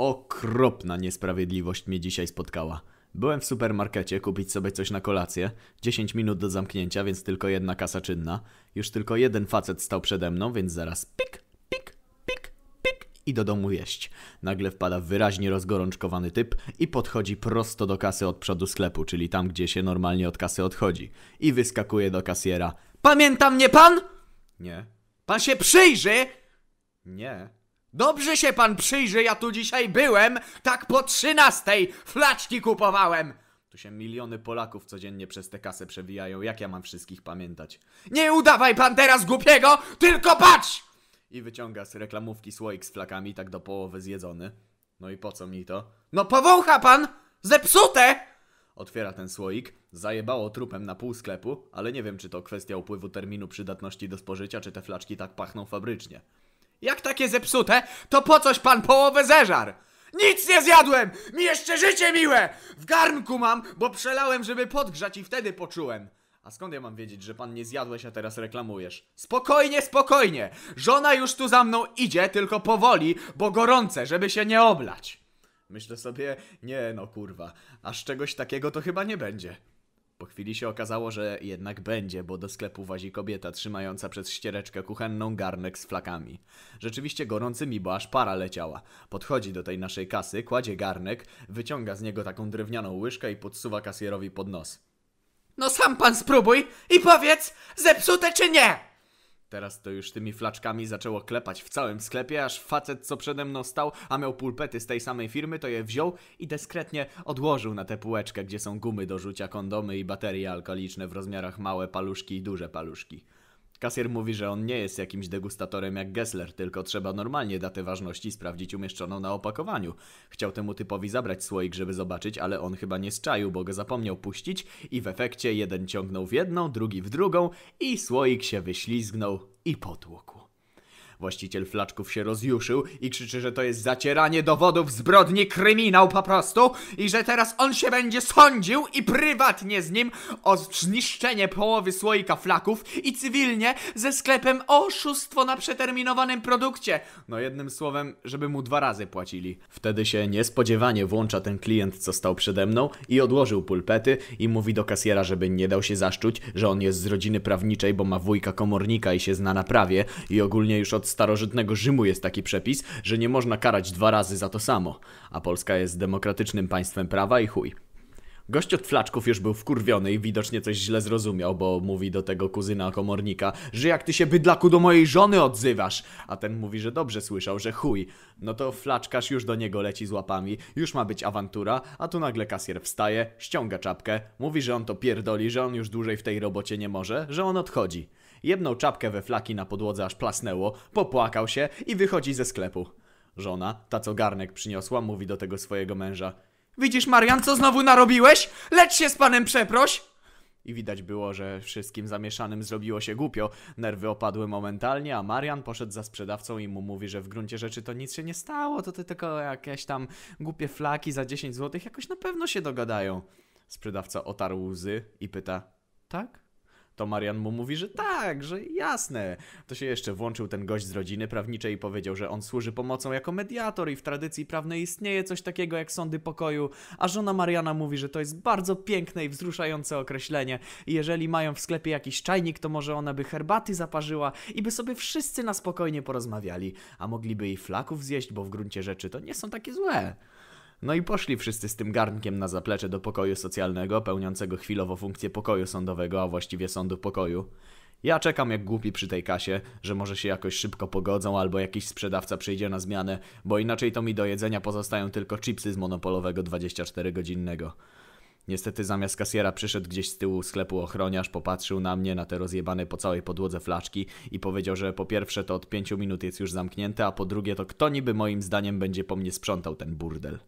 Okropna niesprawiedliwość mnie dzisiaj spotkała. Byłem w supermarkecie kupić sobie coś na kolację. 10 minut do zamknięcia, więc tylko jedna kasa czynna. Już tylko jeden facet stał przede mną, więc zaraz pik, pik, pik, pik i do domu jeść. Nagle wpada wyraźnie rozgorączkowany typ i podchodzi prosto do kasy od przodu sklepu, czyli tam, gdzie się normalnie od kasy odchodzi. I wyskakuje do kasjera. Pamięta mnie pan? Nie. Pan się przyjrzy! Nie. Dobrze się pan przyjrzy, ja tu dzisiaj byłem, tak po trzynastej, flaczki kupowałem. Tu się miliony Polaków codziennie przez tę kasę przewijają, jak ja mam wszystkich pamiętać? Nie udawaj pan teraz głupiego, tylko patrz! I wyciąga z reklamówki słoik z flakami, tak do połowy zjedzony. No i po co mi to? No powącha pan! Zepsute! Otwiera ten słoik, zajebało trupem na pół sklepu, ale nie wiem, czy to kwestia upływu terminu przydatności do spożycia, czy te flaczki tak pachną fabrycznie. Jak takie zepsute, to po coś pan połowę zeżar? Nic nie zjadłem! Mi jeszcze życie miłe! W garnku mam, bo przelałem, żeby podgrzać i wtedy poczułem. A skąd ja mam wiedzieć, że pan nie zjadłeś, a teraz reklamujesz? Spokojnie, spokojnie! Żona już tu za mną idzie, tylko powoli, bo gorące, żeby się nie oblać. Myślę sobie, nie no kurwa, aż czegoś takiego to chyba nie będzie. Po chwili się okazało, że jednak będzie, bo do sklepu wazi kobieta trzymająca przez ściereczkę kuchenną garnek z flakami. Rzeczywiście gorącymi, bo aż para leciała. Podchodzi do tej naszej kasy, kładzie garnek, wyciąga z niego taką drewnianą łyżkę i podsuwa kasjerowi pod nos. No sam pan spróbuj i powiedz, zepsute czy nie! Teraz to już tymi flaczkami zaczęło klepać w całym sklepie, aż facet, co przede mną stał, a miał pulpety z tej samej firmy, to je wziął i dyskretnie odłożył na tę półeczkę, gdzie są gumy do rzucia, kondomy i baterie alkaliczne w rozmiarach małe paluszki i duże paluszki. Kasjer mówi, że on nie jest jakimś degustatorem jak Gessler, tylko trzeba normalnie datę ważności sprawdzić umieszczoną na opakowaniu. Chciał temu typowi zabrać słoik, żeby zobaczyć, ale on chyba nie zczaił, bo go zapomniał puścić i w efekcie jeden ciągnął w jedną, drugi w drugą i słoik się wyślizgnął i potłukł. Właściciel flaczków się rozjuszył i krzyczy, że to jest zacieranie dowodów zbrodni, kryminał po prostu i że teraz on się będzie sądził i prywatnie z nim o zniszczenie połowy słoika flaków i cywilnie ze sklepem oszustwo na przeterminowanym produkcie. No jednym słowem, żeby mu dwa razy płacili. Wtedy się niespodziewanie włącza ten klient, co stał przede mną i odłożył pulpety i mówi do kasjera, żeby nie dał się zaszczuć, że on jest z rodziny prawniczej, bo ma wujka komornika i się zna na prawie i ogólnie już od starożytnego Rzymu jest taki przepis, że nie można karać dwa razy za to samo, a Polska jest demokratycznym państwem prawa i chuj. Gość od flaczków już był wkurwiony i widocznie coś źle zrozumiał, bo mówi do tego kuzyna komornika, że jak ty się bydlaku do mojej żony odzywasz, a ten mówi, że dobrze słyszał, że chuj. No to flaczkarz już do niego leci z łapami, już ma być awantura, a tu nagle kasjer wstaje, ściąga czapkę, mówi, że on to pierdoli, że on już dłużej w tej robocie nie może, że on odchodzi. Jedną czapkę we flaki na podłodze aż plasnęło, popłakał się i wychodzi ze sklepu. Żona, ta co garnek przyniosła, mówi do tego swojego męża. Widzisz, Marian, co znowu narobiłeś? Lecz się z panem przeproś! I widać było, że wszystkim zamieszanym zrobiło się głupio. Nerwy opadły momentalnie, a Marian poszedł za sprzedawcą i mu mówi, że w gruncie rzeczy to nic się nie stało, to, to tylko jakieś tam głupie flaki za 10 zł, jakoś na pewno się dogadają. Sprzedawca otarł łzy i pyta, tak? To Marian mu mówi, że tak, że jasne. To się jeszcze włączył ten gość z rodziny prawniczej i powiedział, że on służy pomocą jako mediator i w tradycji prawnej istnieje coś takiego jak sądy pokoju, a żona Mariana mówi, że to jest bardzo piękne i wzruszające określenie i jeżeli mają w sklepie jakiś czajnik, to może ona by herbaty zaparzyła i by sobie wszyscy na spokojnie porozmawiali, a mogliby i flaków zjeść, bo w gruncie rzeczy to nie są takie złe. No i poszli wszyscy z tym garnkiem na zaplecze do pokoju socjalnego, pełniącego chwilowo funkcję pokoju sądowego, a właściwie sądu pokoju. Ja czekam jak głupi przy tej kasie, że może się jakoś szybko pogodzą albo jakiś sprzedawca przyjdzie na zmianę, bo inaczej to mi do jedzenia pozostają tylko chipsy z monopolowego 24-godzinnego. Niestety zamiast kasjera przyszedł gdzieś z tyłu sklepu ochroniarz, popatrzył na mnie, na te rozjebane po całej podłodze flaczki i powiedział, że po pierwsze to od pięciu minut jest już zamknięte, a po drugie to kto niby moim zdaniem będzie po mnie sprzątał ten burdel.